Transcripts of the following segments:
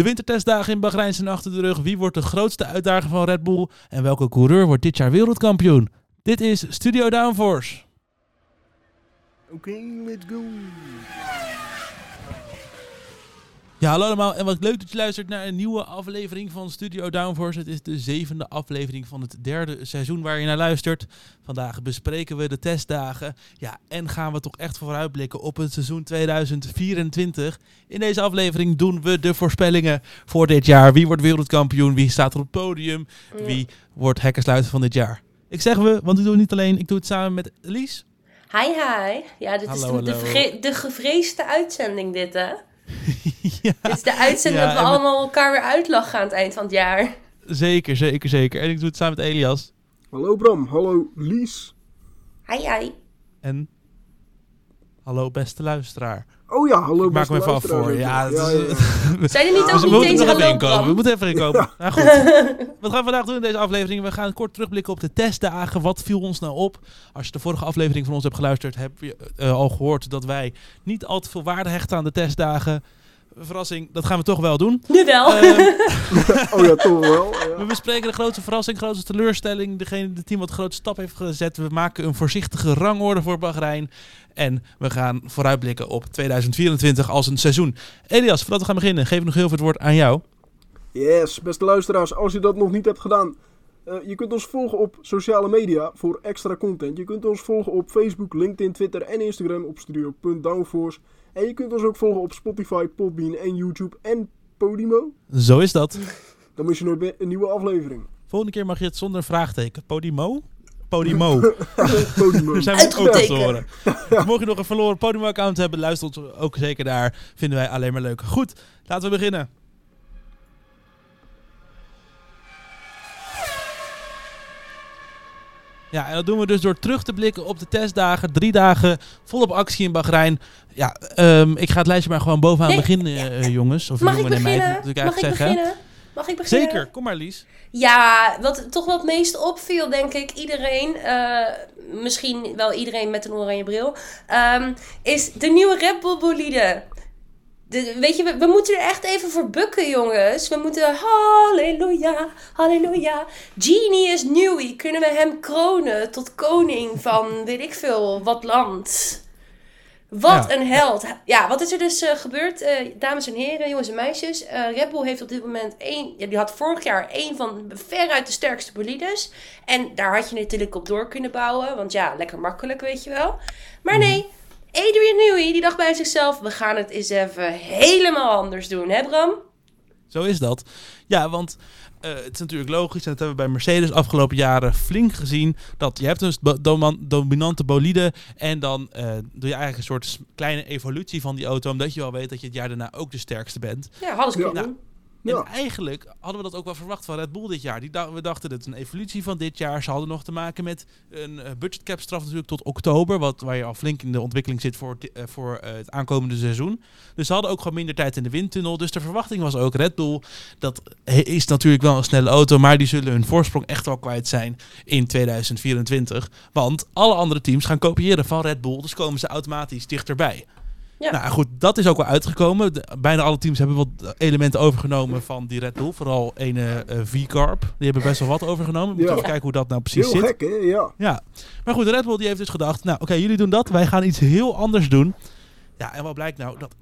De wintertestdagen in Bahrein zijn achter de rug. Wie wordt de grootste uitdager van Red Bull? En welke coureur wordt dit jaar wereldkampioen? Dit is Studio Downforce. Oké, let's go. Ja, hallo allemaal en wat leuk dat je luistert naar een nieuwe aflevering van Studio Downforce. Het is de zevende aflevering van het derde seizoen waar je naar luistert. Vandaag bespreken we de testdagen. Ja, en gaan we toch echt vooruitblikken op het seizoen 2024. In deze aflevering doen we de voorspellingen voor dit jaar. Wie wordt wereldkampioen? Wie staat er op het podium? Wie wordt hekkersluiter van dit jaar? Ik zeg we, want ik doe het niet alleen. Ik doe het samen met Lies. Hi, hi. Ja, dit is de, de, de gevreesde uitzending, dit, hè? ja, Dit is de uitzending Ja, dat we- allemaal elkaar weer uitlachen aan het eind van het jaar. zeker, zeker, zeker. En ik doe het samen met Elias. Hallo Bram, hallo Lies. Hi, hi. En hallo beste luisteraar. Oh ja, hallo Ik maak beste hem even af voor. Ja, het ja, is- ja, ja. Zijn er niet Ja, ook we niet moeten eens er hallo, inkomen. We moeten even inkomen. Nou goed. Wat gaan we vandaag doen in deze aflevering? We gaan kort terugblikken op de testdagen. Wat viel ons nou op? Als je de vorige aflevering van ons hebt geluisterd, heb je eh, al gehoord dat wij niet al te veel waarde hechten aan de testdagen. Verrassing, dat gaan we toch wel doen. Nu wel. Ehm, Oh ja, toch wel. we bespreken de grootste verrassing, grootste teleurstelling. Degene, de team wat de grootste stap heeft gezet. We maken een voorzichtige rangorde voor Bahrein. En we gaan vooruitblikken op 2024 als een seizoen. Elias, voordat we gaan beginnen, geef ik nog heel veel het woord aan jou. Yes, beste luisteraars, als je dat nog niet hebt gedaan. eh, je kunt ons volgen op sociale media voor extra content. Je kunt ons volgen op Facebook, LinkedIn, Twitter en Instagram op studio.downforce. En je kunt ons ook volgen op Spotify, Podbean en YouTube en Podimo. Zo is dat. Dan mis je nooit meer een nieuwe aflevering. Volgende keer mag je het zonder vraagteken. Podimo? Podimo. Podimo. Daar zijn we ook te horen. Mocht je nog een verloren Podimo-account hebben, luister ons ook zeker daar. Vinden wij alleen maar leuk. Goed, laten we beginnen. Ja, en dat doen we dus door terug te blikken op de testdagen. Drie dagen volop actie in Bahrein. Ja, ehm, ik ga het lijstje maar gewoon bovenaan Nee, beginnen, eh, jongens. Of Mag ik jongen en meiden, beginnen? moet ik Mag ik zeggen. beginnen? Mag ik beginnen? Zeker, kom maar Lies. Ja, wat toch wat meest opviel, denk ik, iedereen, eh, misschien wel iedereen met een oranje bril, ehm, is de nieuwe Red Bull bolide. De, weet je, we, we moeten er echt even voor bukken, jongens. We moeten, halleluja, halleluja. Genius Newey, kunnen we hem kronen tot koning van, weet ik veel, wat land. Wat Ja. een held. Ja, wat is er dus eh, gebeurd, eh, dames en heren, jongens en meisjes? Eh Red Bull heeft op dit moment één... Ja, die had vorig jaar één van veruit de sterkste bolides. En daar had je natuurlijk op door kunnen bouwen. Want ja, lekker makkelijk, weet je wel. Maar nee, Adrian Newey, die dacht bij zichzelf... We gaan het eens even helemaal anders doen, hè Bram? Zo is dat. Ja, want eh, het is natuurlijk logisch, en dat hebben we bij Mercedes afgelopen jaren flink gezien, dat je hebt een dominante bolide en dan eh, doe je eigenlijk een soort kleine evolutie van die auto, omdat je wel weet dat je het jaar daarna ook de sterkste bent. Ja, hadden ze Ja. kunnen doen. En eigenlijk hadden we dat ook wel verwacht van Red Bull dit jaar. Die we dachten dat het een evolutie van dit jaar. Ze hadden nog te maken met een eh, budgetcap straf natuurlijk tot oktober. Wat, waar je al flink in de ontwikkeling zit voor, eh, voor eh, het aankomende seizoen. Dus ze hadden ook gewoon minder tijd in de windtunnel. Dus de verwachting was ook Red Bull. Dat is natuurlijk wel een snelle auto. Maar die zullen hun voorsprong echt wel kwijt zijn in 2024. Want alle andere teams gaan kopiëren van Red Bull. Dus komen ze automatisch dichterbij. Ja. Nou goed, dat is ook wel uitgekomen. De- bijna alle teams hebben wat elementen overgenomen van die Red Bull. Vooral ene eh, V-Carb. Die hebben best wel wat overgenomen. We moeten Ja. even kijken hoe dat nou precies Heel zit. gek, hè? Ja. Ja, maar goed, de Red Bull die heeft dus gedacht, nou oké, jullie doen dat, wij gaan iets heel anders doen. Ja, en wat blijkt nou? Dat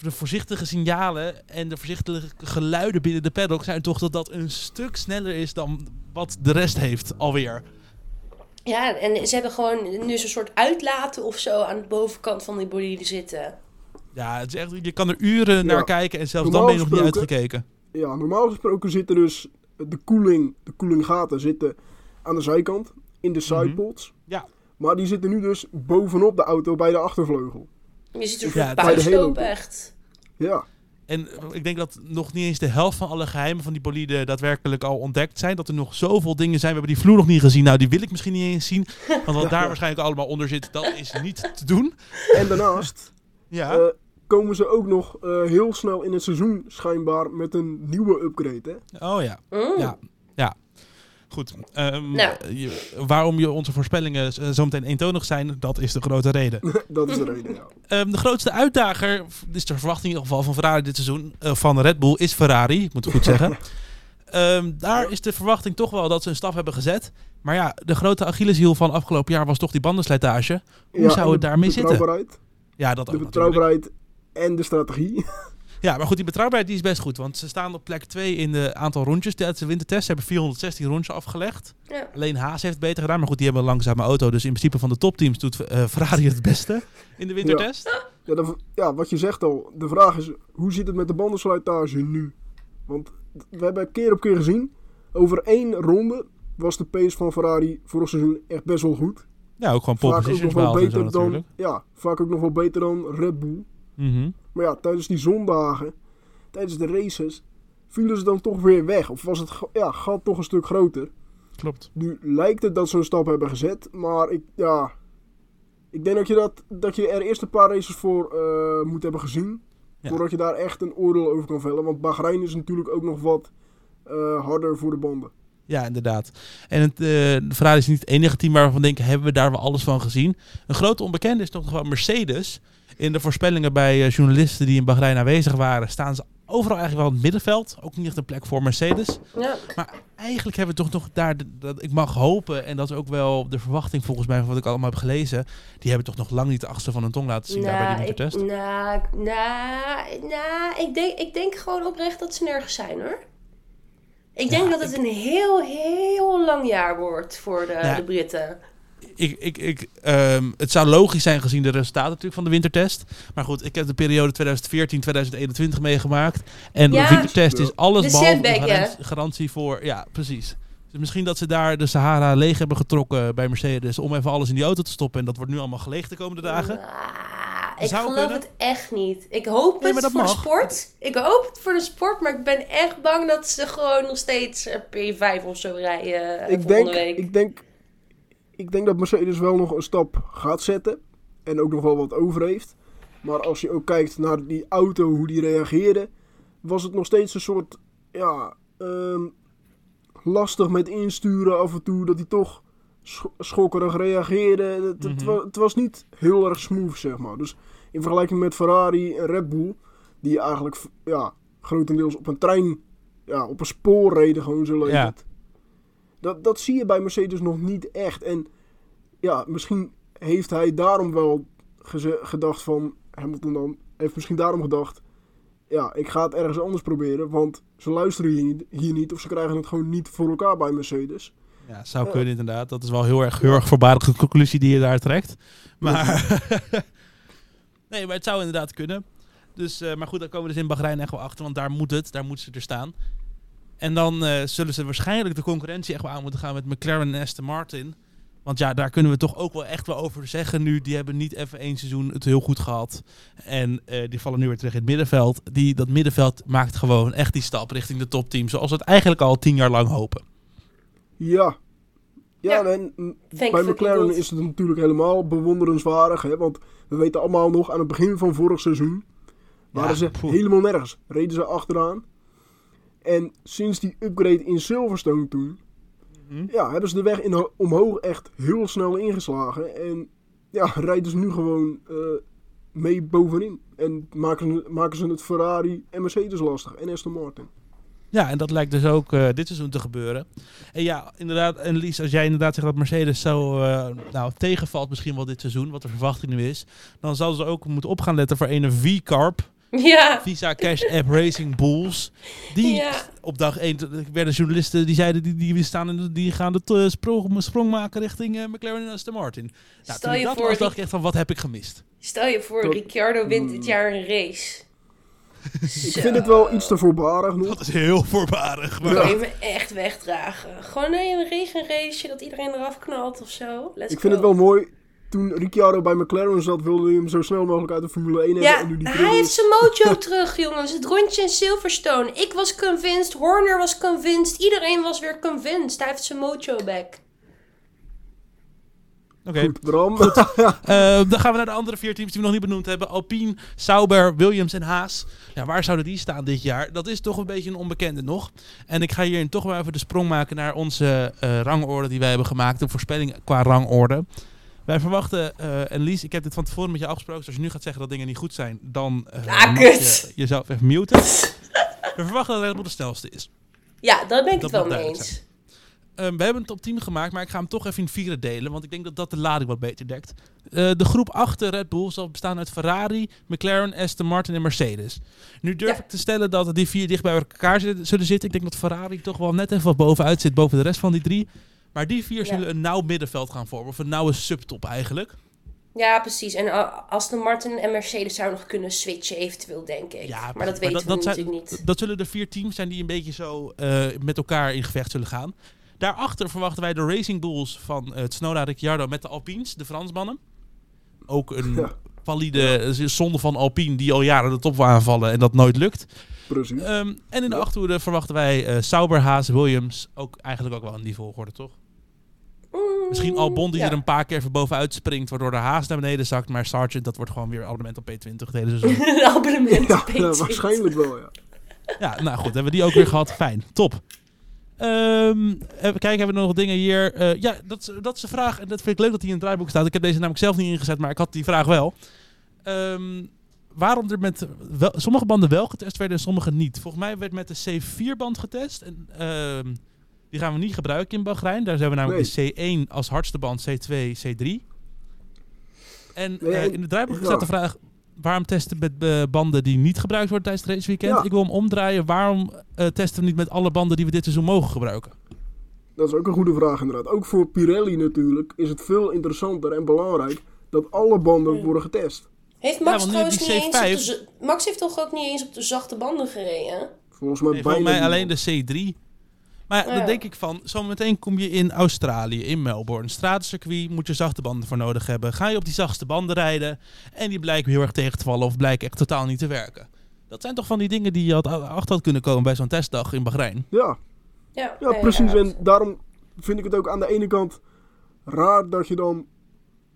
de voorzichtige signalen en de voorzichtige geluiden binnen de paddock zijn toch dat dat een stuk sneller is dan wat de rest heeft alweer. Ja, en ze hebben gewoon nu zo'n soort uitlaten of zo aan de bovenkant van die bolide zitten. Ja, het is echt, je kan er uren Ja. naar kijken en zelfs dan ben je nog niet uitgekeken. Ja, normaal gesproken zitten dus de koeling, de koelinggaten zitten aan de zijkant, in de sidepods. Ja. Maar die zitten nu dus bovenop de auto bij de achtervleugel. Je ziet er Ja, voor het- ja, Bij de echt. Ja, En ik denk dat nog niet eens de helft van alle geheimen van die bolide daadwerkelijk al ontdekt zijn. Dat er nog zoveel dingen zijn. We hebben die vloer nog niet gezien. Nou, die wil ik misschien niet eens zien. Want wat daar waarschijnlijk allemaal onder zit, dat is niet te doen. en daarnaast Ja. eh, komen ze ook nog eh, heel snel in het seizoen schijnbaar met een nieuwe upgrade. Hè? oh ja. Mm. Ja. Goed. ehm, Nou. je- waarom je onze voorspellingen z- zo meteen eentonig zijn, dat is de grote reden. dat is de reden, ja. Ehm, de grootste uitdager, is de verwachting in ieder geval van Ferrari dit seizoen, eh, van Red Bull, is Ferrari. Ik moet het goed zeggen. Ehm, daar is de verwachting toch wel dat ze een stap hebben gezet. Maar ja, de grote Achilleshiel van afgelopen jaar was toch die bandenslijtage. Hoe Ja, zou het daarmee zitten? betrouwbaarheid, Ja, dat ook De natuurlijk. betrouwbaarheid en de strategie. Ja, maar goed, die betrouwbaarheid die is best goed. Want ze staan op plek 2 in de aantal rondjes tijdens de wintertest. Ze hebben 416 rondjes afgelegd. Ja. Alleen Haas heeft het beter gedaan. Maar goed, die hebben een langzame auto. Dus in principe van de topteams doet eh, Ferrari het beste in de wintertest. Ja, de- ja, wat je zegt al. De vraag is, hoe zit het met de bandenslijtage nu? Want we hebben keer op keer gezien, over één ronde was de pace van Ferrari vorig seizoen echt best wel goed. Ja, ook gewoon pole Vaak ook positions nog wel behaald en zo beter dan, natuurlijk. ja, vaak ook nog wel beter dan Red Bull. Mhm. Maar ja, tijdens die zondagen, tijdens de races, vielen ze dan toch weer weg. Of was het ja, gat toch een stuk groter. Klopt. Nu lijkt het dat ze een stap hebben gezet, maar ik, ja, ik denk dat je, dat, dat je er eerst een paar races voor eh, moet hebben gezien. Ja. Voordat je daar echt een oordeel over kan vellen. Want Bahrein is natuurlijk ook nog wat eh, harder voor de banden. Ja, inderdaad. En het, eh, de Ferrari is niet het enige team waarvan we denken, hebben we daar wel alles van gezien? Een grote onbekende is toch nog wel Mercedes. In de voorspellingen bij eh, journalisten die in Bahrein aanwezig waren, staan ze overal eigenlijk wel in het middenveld. Ook niet echt een plek voor Mercedes. Ja. Maar eigenlijk hebben we toch nog daar, dat, ik mag hopen, en dat is ook wel de verwachting volgens mij van wat ik allemaal heb gelezen, die hebben toch nog lang niet de achtste van hun tong laten zien daar bij die Nou, wintertest. ik, nou, nou, nou, ik, denk, ik denk gewoon oprecht dat ze nergens zijn hoor. Ik denk Ja, dat het een heel, heel lang jaar wordt voor de, Ja. de Britten. Ik, ik, ik, ehm, het zou logisch zijn gezien de resultaten natuurlijk van de wintertest. Maar goed, ik heb de periode 2014-2021 meegemaakt. En Ja. de wintertest is alles De behalve garantie, garantie voor... Ja, precies. Dus misschien dat ze daar de Sahara leeg hebben getrokken bij Mercedes... om even alles in die auto te stoppen. En dat wordt nu allemaal geleegd de komende dagen. Ah, ik Zou geloof kunnen. het echt niet. Ik hoop Nee, het voor de sport. Ik hoop het voor de sport, maar ik ben echt bang dat ze gewoon nog steeds eh, P5 of zo rijden eh, ik, denk, week. ik, denk, ik denk dat Mercedes wel nog een stap gaat zetten. En ook nog wel wat over heeft. Maar als je ook kijkt naar die auto, hoe die reageerde. Was het nog steeds een soort, ja, ehm, lastig met insturen af en toe. Dat hij toch scho- schokkerig reageerde. Het, Mhm. het was niet heel erg smooth, zeg maar. Dus in vergelijking met Ferrari en Red Bull. Die eigenlijk, ja, grotendeels op een trein, ja, op een spoor reden gewoon zo Ja. het. Dat, dat zie je bij Mercedes nog niet echt. En ja, misschien heeft hij daarom wel gedacht van... Hamilton dan heeft misschien daarom gedacht... Ja, ik ga het ergens anders proberen. Want ze luisteren hier niet, hier niet of ze krijgen het gewoon niet voor elkaar bij Mercedes. Ja, zou Ja. kunnen inderdaad. Dat is wel heel erg, heel erg conclusie die je daar trekt. Maar, nee, maar het zou inderdaad kunnen. Dus, eh, maar goed, daar komen we dus in Bahrein echt wel achter. Want daar moet het, daar moeten ze er staan. En dan eh, zullen ze waarschijnlijk de concurrentie echt wel aan moeten gaan met McLaren en Aston Martin. Want ja, daar kunnen we toch ook wel echt wel over zeggen nu. Die hebben niet even één seizoen het heel goed gehad. En eh, die vallen nu weer terug in het middenveld. Die, dat middenveld maakt gewoon echt die stap richting de topteam. Zoals we het eigenlijk al tien jaar lang hopen. Ja. Ja, Ja. en mm, bij McLaren is het natuurlijk helemaal bewonderenswaardig. Hè? Want we weten allemaal nog aan het begin van vorig seizoen... waren Ja, ze poeh. helemaal nergens. Reden ze achteraan. En sinds die upgrade in Silverstone toen... Mhm. Ja, hebben ze de weg in, omhoog echt heel snel ingeslagen. En ja, rijden ze nu gewoon eh, mee bovenin. En maken, ze- maken ze het Ferrari en Mercedes lastig. En Aston Martin. Ja, en dat lijkt dus ook eh, dit seizoen te gebeuren. En ja, inderdaad, en Lies, als jij inderdaad zegt dat Mercedes zo eh, nou, tegenvalt misschien wel dit seizoen, wat de verwachting nu is, dan zal ze ook moeten op gaan letten voor een V-Carp, Ja, Visa Cash App Racing Bulls. Die Ja. op dag 1 werden journalisten die zeiden, die, die, staan, in de- die gaan de t- sprong, sprong maken richting eh, McLaren en Aston Martin. Nou, Stel je dat voor, was, dacht ik echt van, wat heb ik gemist? stel je voor, Dat- Ricciardo wint dit Mm. jaar een race. Ik vind het wel iets te voorbarig nog. Dat is heel voorbarig. Maar je me echt wegdragen? Gewoon een regenraceje dat iedereen eraf knalt of zo. Let's Ik vind go. het wel mooi. Toen Ricciardo bij McLaren zat, wilde hij hem zo snel mogelijk uit de Formule 1 hebben. Ja, en nu die hij heeft zijn mojo terug, jongens. Het rondje in Silverstone. Ik was convinced, Horner was convinced, iedereen was weer convinced. Hij heeft zijn mojo back. Oké. Bram. Eh, dan gaan we naar de andere vier teams die we nog niet benoemd hebben. Alpine, Sauber, Williams en Haas. Ja, waar zouden die staan dit jaar? Dat is toch een beetje een onbekende nog. En ik ga hierin toch wel even de sprong maken naar onze eh, rangorde die wij hebben gemaakt. De voorspelling qua rangorde. Wij verwachten, eh, en Lies, ik heb dit van tevoren met je afgesproken. Dus als je nu gaat zeggen dat dingen niet goed zijn, dan eh, Ah, kut. je jezelf even muten. we verwachten dat Red Bull de snelste is. Ja, daar ben ik Dat het wel mee eens. Ehm, we hebben een top 10 gemaakt, maar ik ga hem toch even in vieren delen. Want ik denk dat dat de lading wat beter dekt. Eh, de groep achter Red Bull zal bestaan uit Ferrari, McLaren, Aston Martin en Mercedes. Nu durf Ja. ik te stellen dat die vier dicht bij elkaar zullen zitten. Ik denk dat Ferrari toch wel net even wat bovenuit zit boven de rest van die drie. Maar die vier Ja. zullen een nauw middenveld gaan vormen. Of een nauwe subtop eigenlijk. Ja, precies. En uh, Aston Martin en Mercedes zouden nog kunnen switchen, eventueel, denk ik. Ja, maar dat maar weten dat- we dat zijn- natuurlijk niet. Dat zullen de vier teams zijn die een beetje zo eh, met elkaar in gevecht zullen gaan. Daarachter verwachten wij de Racing Bulls van eh Tsunoda Ricciardo met de Alpines, de Fransmannen. Ook een Ja. valide zonde van Alpine die al jaren de top wil aanvallen en dat nooit lukt. Precies. Ehm, en in de Ja. achterhoede verwachten wij eh Sauber, Haas, Williams. Ook eigenlijk ook wel in die volgorde, toch? Misschien Albon die ja. er een paar keer even bovenuit springt, waardoor de Haas naar beneden zakt. Maar Sargent, dat wordt gewoon weer abonnement op P20 het hele seizoen. een abonnement ja, op ja, P20. waarschijnlijk wel, ja. Ja, nou goed, hebben we die ook weer gehad. Fijn, top. Ehm, even kijken, hebben we nog dingen hier? Eh, ja, dat, is- dat is de vraag. En dat vind ik leuk dat die in het draaiboek staat. Ik heb deze namelijk zelf niet ingezet, maar ik had die vraag wel. Ehm, waarom er met wel, sommige banden wel getest werden en sommige niet? Volgens mij werd met de C4-band getest. En, ehm, die gaan we niet gebruiken in Bahrein. Daar zijn we namelijk de C1 als hardste band, C2, C3. En Nee, eh, in het draaiboek ja. staat de vraag... Waarom testen we met eh, banden die niet gebruikt worden tijdens het raceweekend? Ja. Ik wil hem omdraaien. Waarom eh, testen we niet met alle banden die we dit seizoen mogen gebruiken? Dat is ook een goede vraag inderdaad. Ook voor Pirelli natuurlijk is het veel interessanter en belangrijk dat alle banden Ja. worden getest. Heeft Max trouwens niet eens op de... C5 z- Max heeft toch ook niet eens op de zachte banden gereden? Volgens mij Nee, volgens mij alleen de C3. Maar Ja. dan denk ik van, zometeen kom je in Australië, in Melbourne. Stratencircuit moet je zachte banden voor nodig hebben. Ga je op die zachtste banden rijden en die blijken heel erg tegen te vallen of blijken echt totaal niet te werken. Dat zijn toch van die dingen die je had, achter had kunnen komen bij zo'n testdag in Bahrein. Ja, Ja, ja precies. ja. En daarom vind ik het ook aan de ene kant raar dat je dan...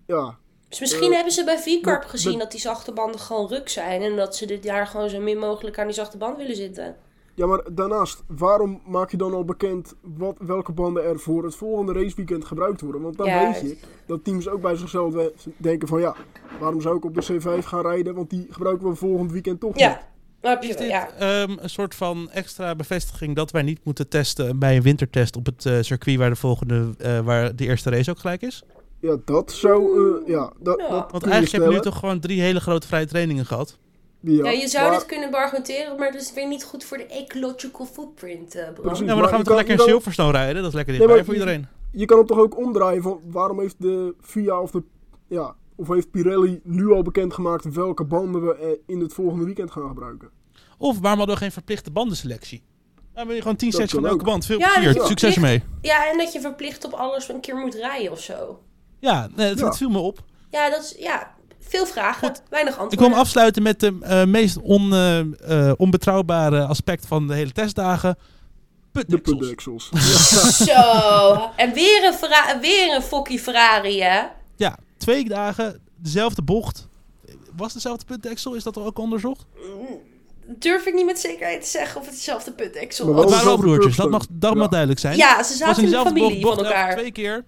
Ja, Dus misschien Eh, hebben ze bij V-Carb gezien dat die zachte banden gewoon ruk zijn. En dat ze dit jaar gewoon zo min mogelijk aan die zachte band willen zitten. Ja, maar daarnaast, waarom maak je dan al bekend wat, welke banden er voor het volgende raceweekend gebruikt worden? Want dan Ja, weet je dat teams ook bij zichzelf we- denken van ja, waarom zou ik op de C5 gaan rijden? Want die gebruiken we volgend weekend toch niet. Ja, je Is dit ja. ehm, een soort van extra bevestiging dat wij niet moeten testen bij een wintertest op het eh, circuit waar de volgende, eh, waar de eerste race ook gelijk is? Ja, dat zou, eh, ja, dat, Ja. dat Want eigenlijk heb je nu toch gewoon drie hele grote vrije trainingen gehad. Ja, Ja, je zou maar- dit kunnen beargumenteren, maar dat is weer niet goed voor de ecological footprint. Precies. Ja, maar dan maar gaan we toch kan- lekker in kan- Silverstone rijden? Dat is lekker dichtbij maar voor je- iedereen. Je kan hem toch ook omdraaien van waarom heeft de FIA of de, ja, of heeft Pirelli nu al bekendgemaakt welke banden we eh, in het volgende weekend gaan gebruiken? Of waarom hadden we geen verplichte bandenselectie? Dan ben je gewoon 10 Dat sets van elke band. Veel Ja, plezier. dat Succes ermee. Ja, en dat je verplicht op alles een keer moet rijden of zo. Ja, nee, het, Ja. het viel me op. Ja, dat is, ja, veel vragen, weinig Ik wil antwoorden. hem afsluiten met de eh, meest on, eh, eh, onbetrouwbare aspect van de hele testdagen. De Putdeksels. Zo, en weer een, Ferra- weer een fokkie Ferrari, hè? Ja, twee dagen, dezelfde bocht. Was het dezelfde putdeksel? Is dat er ook onderzocht? Durf ik niet met zekerheid te zeggen of het dezelfde putdeksel Het was. waren wel dezelfde broertjes, dat mag, dat mag duidelijk zijn. Ja, ze Het was zaten in de dezelfde familie bocht, van elkaar. twee keer.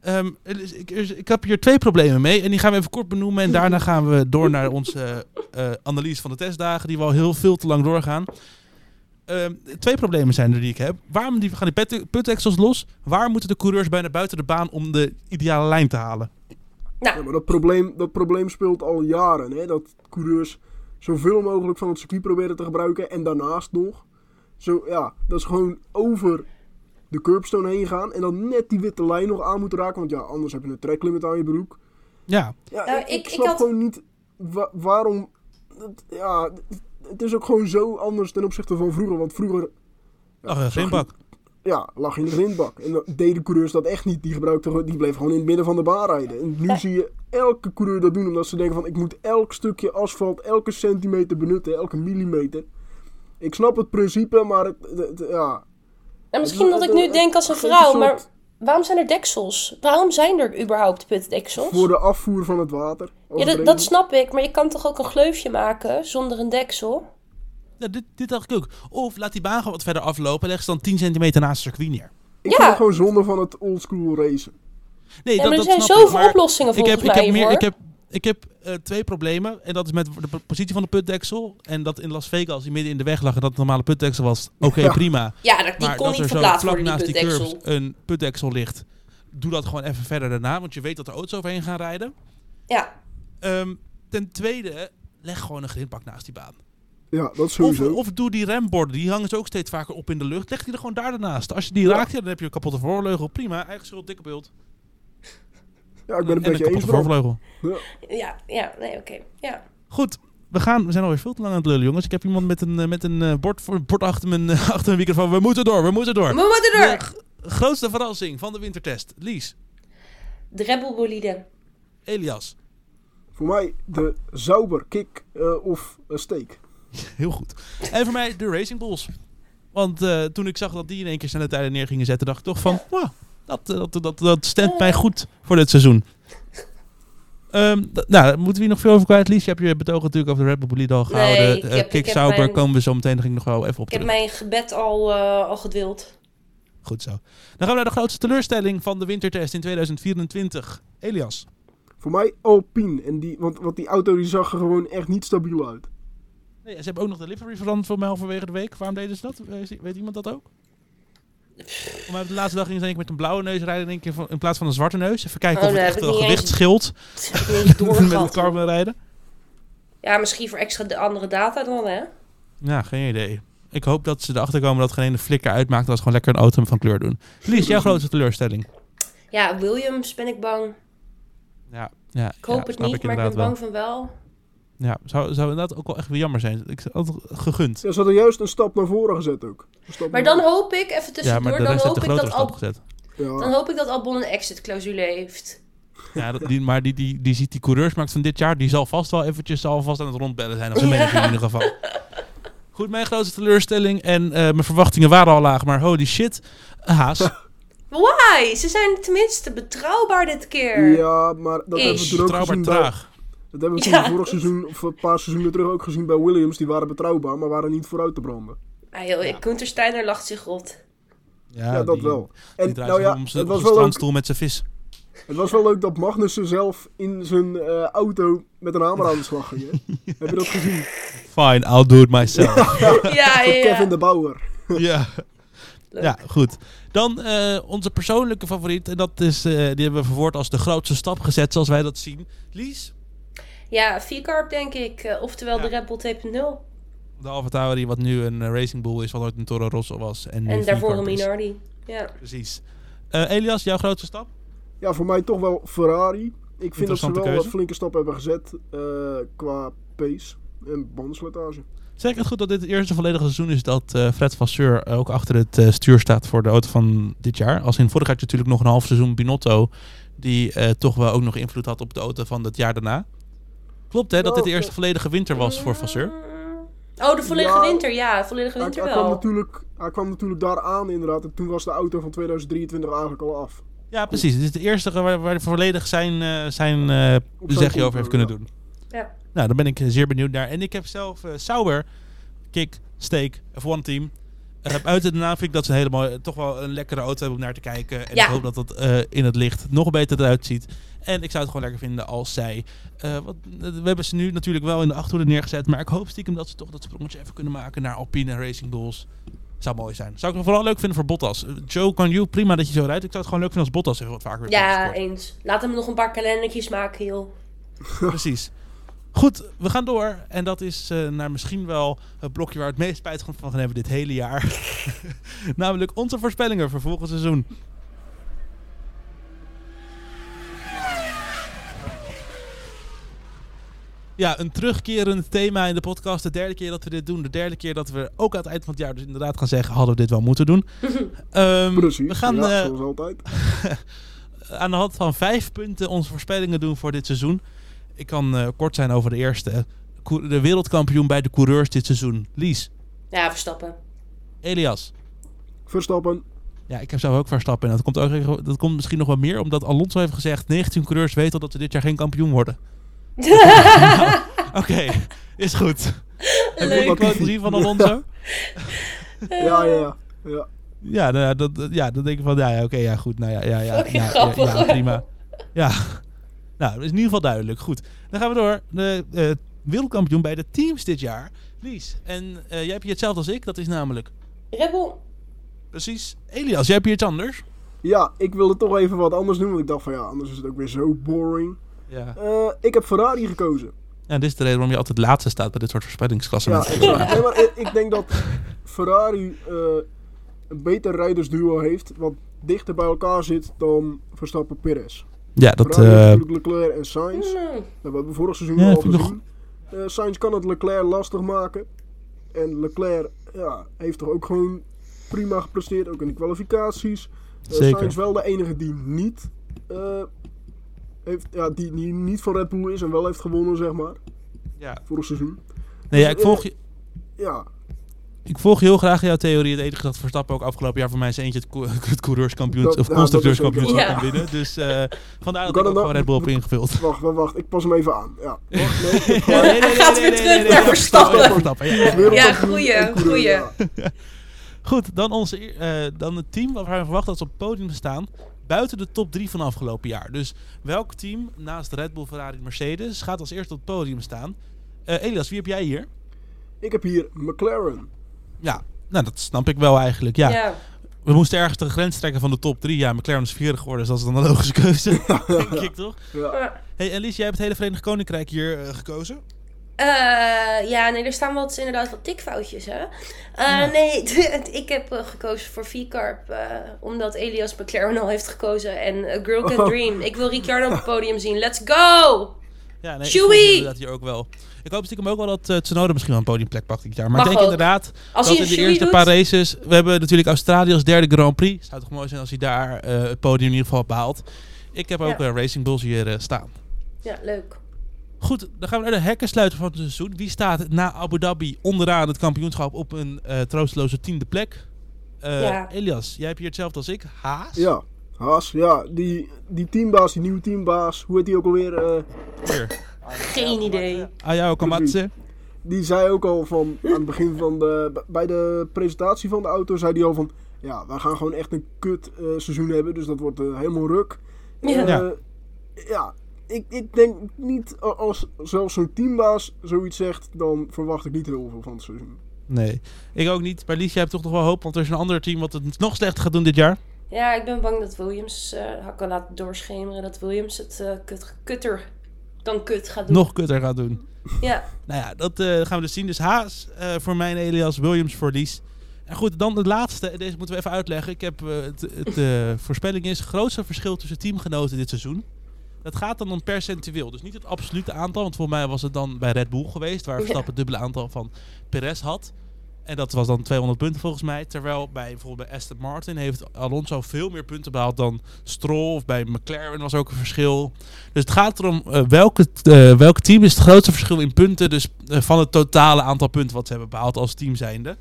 Ehm, ik, ik heb hier twee problemen mee en die gaan we even kort benoemen. En daarna gaan we door naar onze eh, analyse van de testdagen, die wel heel veel te lang doorgaan. Ehm, twee problemen zijn er die ik heb. Waarom die, gaan die put- putdeksels los? Waar moeten de coureurs bijna buiten de baan om de ideale lijn te halen? Ja, maar dat probleem, dat probleem speelt al jaren. Hè? Dat coureurs zoveel mogelijk van het circuit proberen te gebruiken. En daarnaast nog. Zo, ja, dat is gewoon over de curbstone heen gaan. En dan net die witte lijn nog aan moeten raken. Want ja, anders heb je een tracklimit aan je broek. Ja, Ja, Nou, ik, ik- snap had- gewoon niet wa- waarom. dat- ja, het is ook gewoon zo anders ten opzichte van vroeger. Want vroeger ach, een zag je- grindbak. ja, lag je in de grindbak. En dan deden coureurs dat echt niet. Die, gebruikten, gewoon- die bleven gewoon in het midden van de baan rijden. En nu zie je elke coureur dat doen. Omdat ze denken van ik moet elk stukje asfalt, elke centimeter benutten. Elke millimeter. Ik snap het principe, maar het, het- het- ja. Nou, misschien dat ik nu denk als een vrouw, een maar waarom zijn er deksels? Waarom zijn er überhaupt putdeksels? Voor de afvoer van het water. Ja, dat, snap ik, maar je kan toch ook een gleufje maken zonder een deksel? Ja, dit, dit dacht ik ook. Of laat die baan gewoon wat verder aflopen en leg ze dan 10 centimeter naast het circuit neer. Ik Ja. vind het gewoon zonde van het oldschool racen. Nee, Ja, dat, maar er dat zijn snap ik, zoveel maar oplossingen ik volgens heb, ik heb, meer, hoor. ik heb, ik heb eh, twee problemen. En dat is met de positie van de putdeksel. En dat in Las Vegas, die midden in de weg lag en dat het normale putdeksel was. Oké, Ja. prima. Ja, dat, die Maar kon dat niet er zo verplaatst vlak worden, die naast die putdeksel. curbs een putdeksel ligt. Doe dat gewoon even verder daarna. Want je weet dat er auto's overheen gaan rijden. Ja, Ehm, ten tweede, leg gewoon een grindbak naast die baan. Ja, dat Of, sowieso. of doe die remborden, die hangen ze ook steeds vaker op in de lucht. Leg die er gewoon daar ernaast. Als je die Ja. raakt, ja, dan heb je een kapotte voorvleugel. Prima, eigen schuld, dikke beeld. Ja, ik ben en een je eens, voorvleugel. ja, ja, nee, oké. Ja. Goed, we, gaan, we zijn alweer veel te lang aan het lullen, jongens. Ik heb iemand met een, eh, met een eh, bord, voor- bord achter, mijn, eh, achter mijn microfoon. We moeten door, we moeten door. We moeten door! grootste verrassing van de wintertest. Lies, De Rebel bolide. Elias. Voor mij de Zauber, kick eh, of steak. Heel goed. En voor mij de Racing Bulls. Want eh, toen ik zag dat die in één keer snelle tijden neer gingen zetten, dacht ik toch van, wow, dat, eh, dat, dat, dat stemt mij goed voor dit seizoen. Ehm, nou, daar moeten we hier nog veel over kwijt. Lies, je hebt je betoog natuurlijk over de Red Bull al gehouden. Nee, ik Eh, heb- Kick heb Sauber mijn- komen we zo meteen, nog wel even op Ik heb terug. mijn gebed al, eh, al gedwild. Goed zo. Dan gaan we naar de grootste teleurstelling van de wintertest in 2024. Elias. Voor mij Alpine. En die, want, want die auto die zag er gewoon echt niet stabiel uit. Nee, ze hebben ook nog de livery veranderd voor mij halverwege de week. Waarom deden ze dat? Weet iemand dat ook? Om de laatste dag denk ik met een blauwe neus rijden in, plaats van een zwarte neus. Even kijken Oh, of het echt wel gewicht eens- scheelt met doorgehad. carbon rijden. Ja, misschien voor extra de andere data dan, hè? Ja, geen idee. Ik hoop dat ze erachter komen dat geen ene flikker uitmaakt als ze gewoon lekker een auto van kleur doen. Lies, jouw grootste teleurstelling? Ja, Williams ben ik bang. Ja, ja Ik hoop ja, het niet, maar ik ben wel. bang van wel. Ja, zou, zou inderdaad ook wel echt weer jammer zijn. Ik had het gegund. Ja, ze hadden juist een stap naar voren gezet ook. Maar dan hoop ik, even Ja, tussendoor, maar de dan hoop ik dat stap Al- gezet. Ja. Dan hoop ik dat Albon een exit clausule heeft. Ja, dat, die, maar die, die, die ziet die coureursmarkt van dit jaar, die zal vast wel eventjes zal vast aan het rondbellen zijn. Of zijn manager in ieder geval. Goed, mijn grootste teleurstelling en eh, mijn verwachtingen waren al laag, maar holy shit. Haas. Why? Ze zijn tenminste betrouwbaar dit keer. Ja, maar dat hebben we ook Betrouwbaar traag. Dat hebben we toen Ja. vorig seizoen, of een paar seizoenen terug ook gezien bij Williams. Die waren betrouwbaar, maar waren niet vooruit te branden. Ah, joh, Gunther Steiner lacht zich rot. Ja, dat die- wel. En nou ja, om het was wel, leuk, strandstoel met zijn vis. het was wel leuk dat Magnussen zelf in zijn eh, auto met een hamer aan de slag ging. hè? Heb je dat gezien? Fine, I'll do it myself. Ja, ja, Voor ja. Kevin de Bauer. ja. Leuk. ja, goed. Dan eh, onze persoonlijke favoriet. En dat is, eh, die hebben we verwoord als de grootste stap gezet, zoals wij dat zien. Lies, Ja, V-Carb denk ik. eh, oftewel Ja. de Red Bull 2.0. de Alfa Tauri, wat nu een eh, Racing Bull is, wat ooit een Toro Rosso was. En, En daarvoor een. Minardi. Ja. Precies. Eh, Elias, jouw grootste stap? Ja, voor mij toch wel Ferrari. Ik vind dat ze wel keuze. wat flinke stappen hebben gezet eh, qua pace en bandenslijtage. Zeg ik het goed dat dit het eerste volledige seizoen is dat eh, Fred Vasseur ook achter het eh, stuur staat voor de auto van dit jaar? Als in vorig jaar had je natuurlijk nog een half seizoen Binotto, die eh, toch wel ook nog invloed had op de auto van het jaar daarna. Klopt hè, dat dit de eerste volledige winter was voor Vasseur? Oh, de volledige Ja. winter. Ja, volledige Hij, winter hij, kwam wel. natuurlijk, hij kwam natuurlijk daar aan inderdaad. En toen was de auto van 2023 eigenlijk al af. Ja, precies. Dit is de eerste waar, waar hij volledig zijn, eh, zijn eh, zijn zegje over heeft kunnen ja. doen. Ja. Nou, daar ben ik eh, zeer benieuwd naar. En ik heb zelf eh Sauber, Kick, Steak, F1 team. Buiten de naam vind ik dat ze helemaal toch wel een lekkere auto hebben om naar te kijken. En Ja. ik hoop dat dat eh, in het licht nog beter eruit ziet. En ik zou het gewoon lekker vinden als zij... eh, wat, we hebben ze nu natuurlijk wel in de achterhoede neergezet. Maar ik hoop stiekem dat ze toch dat sprongetje even kunnen maken naar Alpine Racing Bulls. Zou mooi zijn. Zou ik vooral leuk vinden voor Bottas. Eh, Joe, kan you, prima dat je zo rijdt. Ik zou het gewoon leuk vinden als Bottas even wat vaker weer Ja, eens. Laat hem nog een paar kalendertjes maken, joh. Precies. Goed, we gaan door. En dat is eh, naar misschien wel het blokje waar we het meest spijt van gaan hebben dit hele jaar. Namelijk onze voorspellingen voor volgend seizoen. Ja, een terugkerend thema in de podcast. De derde keer dat we dit doen. De derde keer dat we ook aan het eind van het jaar dus inderdaad gaan zeggen... hadden we dit wel moeten doen. Ehm, Precies. We gaan ja, eh, zoals altijd. aan de hand van vijf punten onze voorspellingen doen voor dit seizoen. Ik kan eh, kort zijn over de eerste. De wereldkampioen bij de coureurs dit seizoen. Lies, Ja, Verstappen. Elias, Verstappen. Ja, ik heb zelf ook Verstappen. En dat komt, ook, dat komt misschien nog wel meer omdat Alonso heeft gezegd... 19 coureurs weten al dat ze dit jaar geen kampioen worden. Nou, Oké, is goed. Heb je Leuk. die quote gezien van Alonso? Ja, ja, ja. ja. Ja, nou, ja, dat, ja, dan denk ik van, ja, ja oké, ja, goed. Nou ja, ja, ja, ja, ja, ja, prima. Ja, nou, dat is in ieder geval duidelijk. Goed, dan gaan we door. De eh, wereldkampioen bij de teams dit jaar, Lies. En eh, jij hebt hier hetzelfde als ik, dat is namelijk Red Bull. precies Elias. Jij hebt hier iets anders. Ja, ik wilde toch even wat anders doen, want ik dacht van ja, anders is het ook weer zo boring. Ja. Eh, ik heb Ferrari gekozen. En dit is de reden waarom je altijd laatste staat bij dit soort Ja, exact. Nee, maar ik, ik denk dat Ferrari eh, een beter rijdersduo heeft, wat dichter bij elkaar zit dan Verstappen Perez. Ja, dat... Eh, natuurlijk Leclerc en Sainz. Dat hebben we vorig seizoen Ja, al gezien. Eh, Sainz kan het Leclerc lastig maken. En Leclerc ja, heeft toch ook gewoon prima gepresteerd, ook in de kwalificaties. Eh, Zeker. Sainz wel de enige die niet, eh, heeft, ja, die, die niet van Red Bull is en wel heeft gewonnen, zeg maar, ja. vorig seizoen. Nee, ja, ik volg je... Ja, Ik volg heel graag jouw theorie. Het enige dat Verstappen ook afgelopen jaar voor mij is eentje het, co- het coureurskampioenschap of ja, is constructeurskampioenschap kan winnen. Dus eh vandaar dat ik ook het gewoon Red Bull heb ingevuld. wacht, wacht, wacht. Ik pas hem even aan. Ja, wacht, nee. gaat weer terug naar Verstappen. Verstappen, ja. Goeie. Goed, dan, onze, eh, dan het team waarvan we verwachten dat ze op het podium staan. Buiten de top 3 van afgelopen jaar. Dus welk team naast Red Bull, Ferrari en Mercedes gaat als eerste op het podium staan? Eh, Elias, wie heb jij hier? Ik heb hier McLaren. Ja, nou dat snap ik wel eigenlijk. Ja, Ja. we moesten ergens de grens trekken van de top 3. Ja, McLaren is vierde geworden, dus dat is dan een logische keuze. denk ik toch? Ja. Hey, Elise, jij hebt het hele Verenigd Koninkrijk hier eh, gekozen. Eh, ja, nee, er staan wat, inderdaad wat tikfoutjes, hè. Eh, Ja. Nee, ik heb gekozen voor V-Carp, eh, omdat Elias McLaren al heeft gekozen. En A Girl Can Oh. Dream. Ik wil Ricciardo op het podium zien. Let's go! Ja, nee, hier ook wel. Ik hoop stiekem ook wel dat uh, Tsunoda misschien wel een podiumplek pakt dit jaar. Maar Mag ik denk ook. inderdaad Als dat hij in een de eerste doet... paar races... We hebben natuurlijk Australië als derde Grand Prix. Zou toch mooi zijn als hij daar eh, het podium in ieder geval behaalt. Ik heb ook Ja. eh, Racing Bulls hier staan. Ja, leuk. Goed, dan gaan we naar de hekkensluiter van het seizoen. Wie staat na Abu Dhabi onderaan het kampioenschap op een eh, troosteloze tiende plek? Eh, Ja. Elias, jij hebt hier hetzelfde als ik. Haas. Ja, Haas, ja, die, die teambaas, die nieuwe teambaas, hoe heet die ook alweer? eh, Hier. Geen idee. Ayao Kamatse. die zei ook al van, aan het begin van de, bij de presentatie van de auto, zei hij al van, ja, wij gaan gewoon echt een kut eh, seizoen hebben, dus dat wordt eh, helemaal ruk. Ja. Ja. ja, ik, ik denk niet, als zelfs zo'n teambaas zoiets zegt, dan verwacht ik niet heel veel van het seizoen. Nee, ik ook niet. Maar Lies, jij hebt toch nog wel hoop, want er is een ander team wat het nog slechter gaat doen dit jaar. Ja, ik ben bang dat Williams, eh had ik al laten doorschemeren, dat Williams het eh, kut, kutter dan kut gaat doen. Nog kutter gaat doen. Ja, Nou ja, dat eh, gaan we dus zien. Dus Haas voor mijn Elias, Williams voor Lies. En goed, dan de laatste. Deze moeten we even uitleggen. Ik heb, het, het voorspelling is grootste verschil tussen teamgenoten dit seizoen. Dat gaat dan om percentueel. Dus niet het absolute aantal. Want voor mij was het dan bij Red Bull geweest. Waar Ja. Verstappen het dubbele aantal van Perez had. En dat was dan 200 punten volgens mij. Terwijl bij bijvoorbeeld bij Aston Martin heeft Alonso veel meer punten behaald dan Stroll. Of bij McLaren was ook een verschil. Dus het gaat erom eh, welke, eh, welk team is het grootste verschil in punten. Dus eh, van het totale aantal punten wat ze hebben behaald als team zijnde.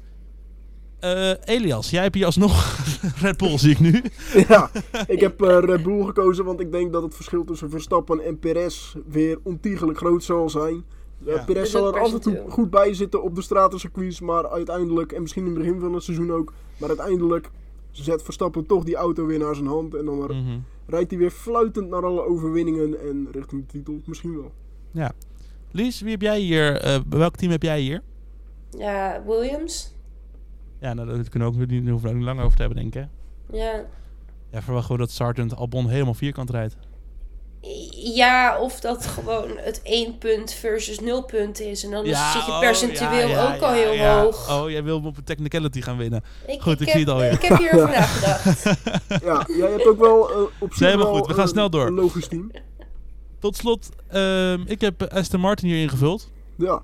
Elias, jij hebt hier alsnog Red Bull zie ik nu. ja, ik heb Red Bull gekozen, want ik denk dat het verschil tussen Verstappen en Perez weer ontiegelijk groot zal zijn. Eh, Ja. Perez Dus zal er af en toe goed bij zitten op de stratencircuits, maar uiteindelijk, en misschien in het begin van het seizoen ook, maar uiteindelijk zet Verstappen toch die auto weer naar zijn hand en dan Mhm. rijdt hij weer fluitend naar alle overwinningen en richting de titel misschien wel. Lies, wie heb jij hier? eh, welk team heb jij hier? ja Williams. Ja, nou, dat kunnen we ook niet, hoeven we ook niet lang over te hebben, denk ik. hè? Ja. Ja, verwacht gewoon dat Sergeant Albon helemaal vierkant rijdt. Ja, of dat gewoon het 1 punt versus 0 punt is. En dan is- zit je oh, percentueel ja, ja, ook al ja, heel ja. hoog. Oh, jij wil hem op een technicality gaan winnen. Ik, Goed, ik heb, zie het alweer. Ik heb hierover nagedacht. Ja, jij hebt ook wel eh, op zich Nee, maar goed, we gaan een- snel door. een logisch team. Tot slot, ehm, ik heb Aston Martin hier ingevuld. Ja,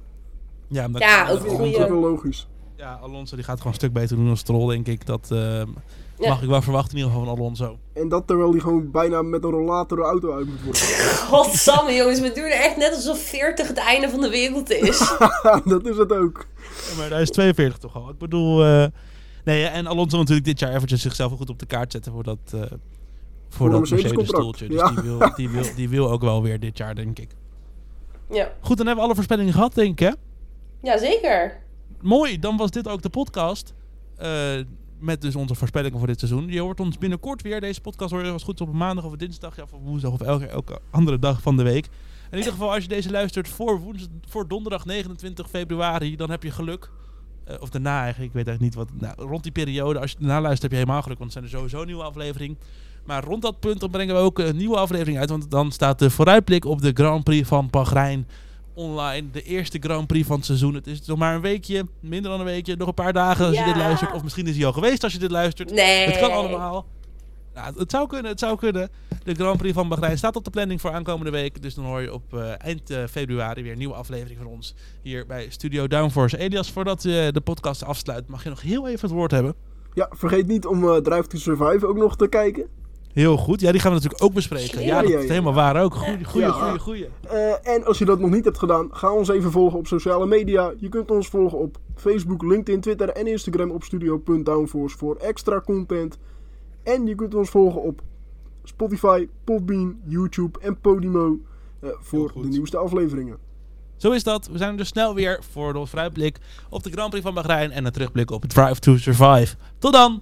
Ja, omdat Ja, ook dat is goeie. ook wel logisch. Ja, Alonso die gaat gewoon een stuk beter doen dan Stroll, denk ik. Dat ehm, Ja. mag ik wel verwachten in ieder geval van Alonso. En dat terwijl hij gewoon bijna met een rollator de auto uit moet worden. Godsamme jongens, we doen echt net alsof 40 het einde van de wereld is. dat is het ook. Ja, maar hij is 42 toch al. Ik bedoel, eh, Nee, en Alonso natuurlijk dit jaar eventjes zichzelf goed op de kaart zetten voor dat, uh, voor, Voor dat Mercedes-stoeltje. Dus ja. die, wil, die, wil, die wil ook wel weer dit jaar, denk ik. Ja, Goed, dan hebben we alle voorspellingen gehad, denk ik, hè? ja zeker. Mooi, dan was dit ook de podcast. eh, met dus onze voorspellingen voor dit seizoen. Je hoort ons binnenkort weer. Deze podcast hoor je als goed op maandag of dinsdag. Ja, of woensdag of elke, andere dag van de week. In ieder geval, als je deze luistert voor, voor donderdag 29 februari, dan heb je geluk. Eh, of daarna eigenlijk, ik weet eigenlijk niet wat. Nou, rond die periode, als je daarna luistert, heb je helemaal geluk. Want er zijn er sowieso een nieuwe aflevering. Maar rond dat punt dan brengen we ook een nieuwe aflevering uit. Want dan staat de vooruitblik op de Grand Prix van Bahrein online. De eerste Grand Prix van het seizoen. Het is nog maar een weekje, minder dan een weekje, nog een paar dagen als je dit luistert. Of misschien is hij al geweest als je dit luistert. Nee. Het kan allemaal. Nou, het zou kunnen, het zou kunnen. De Grand Prix van Bahrein staat op de planning voor aankomende week. Dus dan hoor je op eh, eind eh, februari weer een nieuwe aflevering van ons hier bij Studio Downforce. Elias, voordat je de podcast afsluit, mag je nog heel even het woord hebben. Ja, vergeet niet om eh Drive to Survive ook nog te kijken. Heel goed. Ja, die gaan we natuurlijk ook bespreken. Ja, Ja, dat is helemaal waar ook. Goeie, goeie, Ja. goeie, goeie. Eh, en als je dat nog niet hebt gedaan, ga ons even volgen op sociale media. Je kunt ons volgen op Facebook, LinkedIn, Twitter en Instagram op studio.downforce voor extra content. En je kunt ons volgen op Spotify, Podbean, YouTube en Podimo eh, voor de nieuwste afleveringen. Zo is dat. We zijn er dus snel weer voor de vooruitblik op de Grand Prix van Bahrein en een terugblik op Drive to Survive. Tot dan!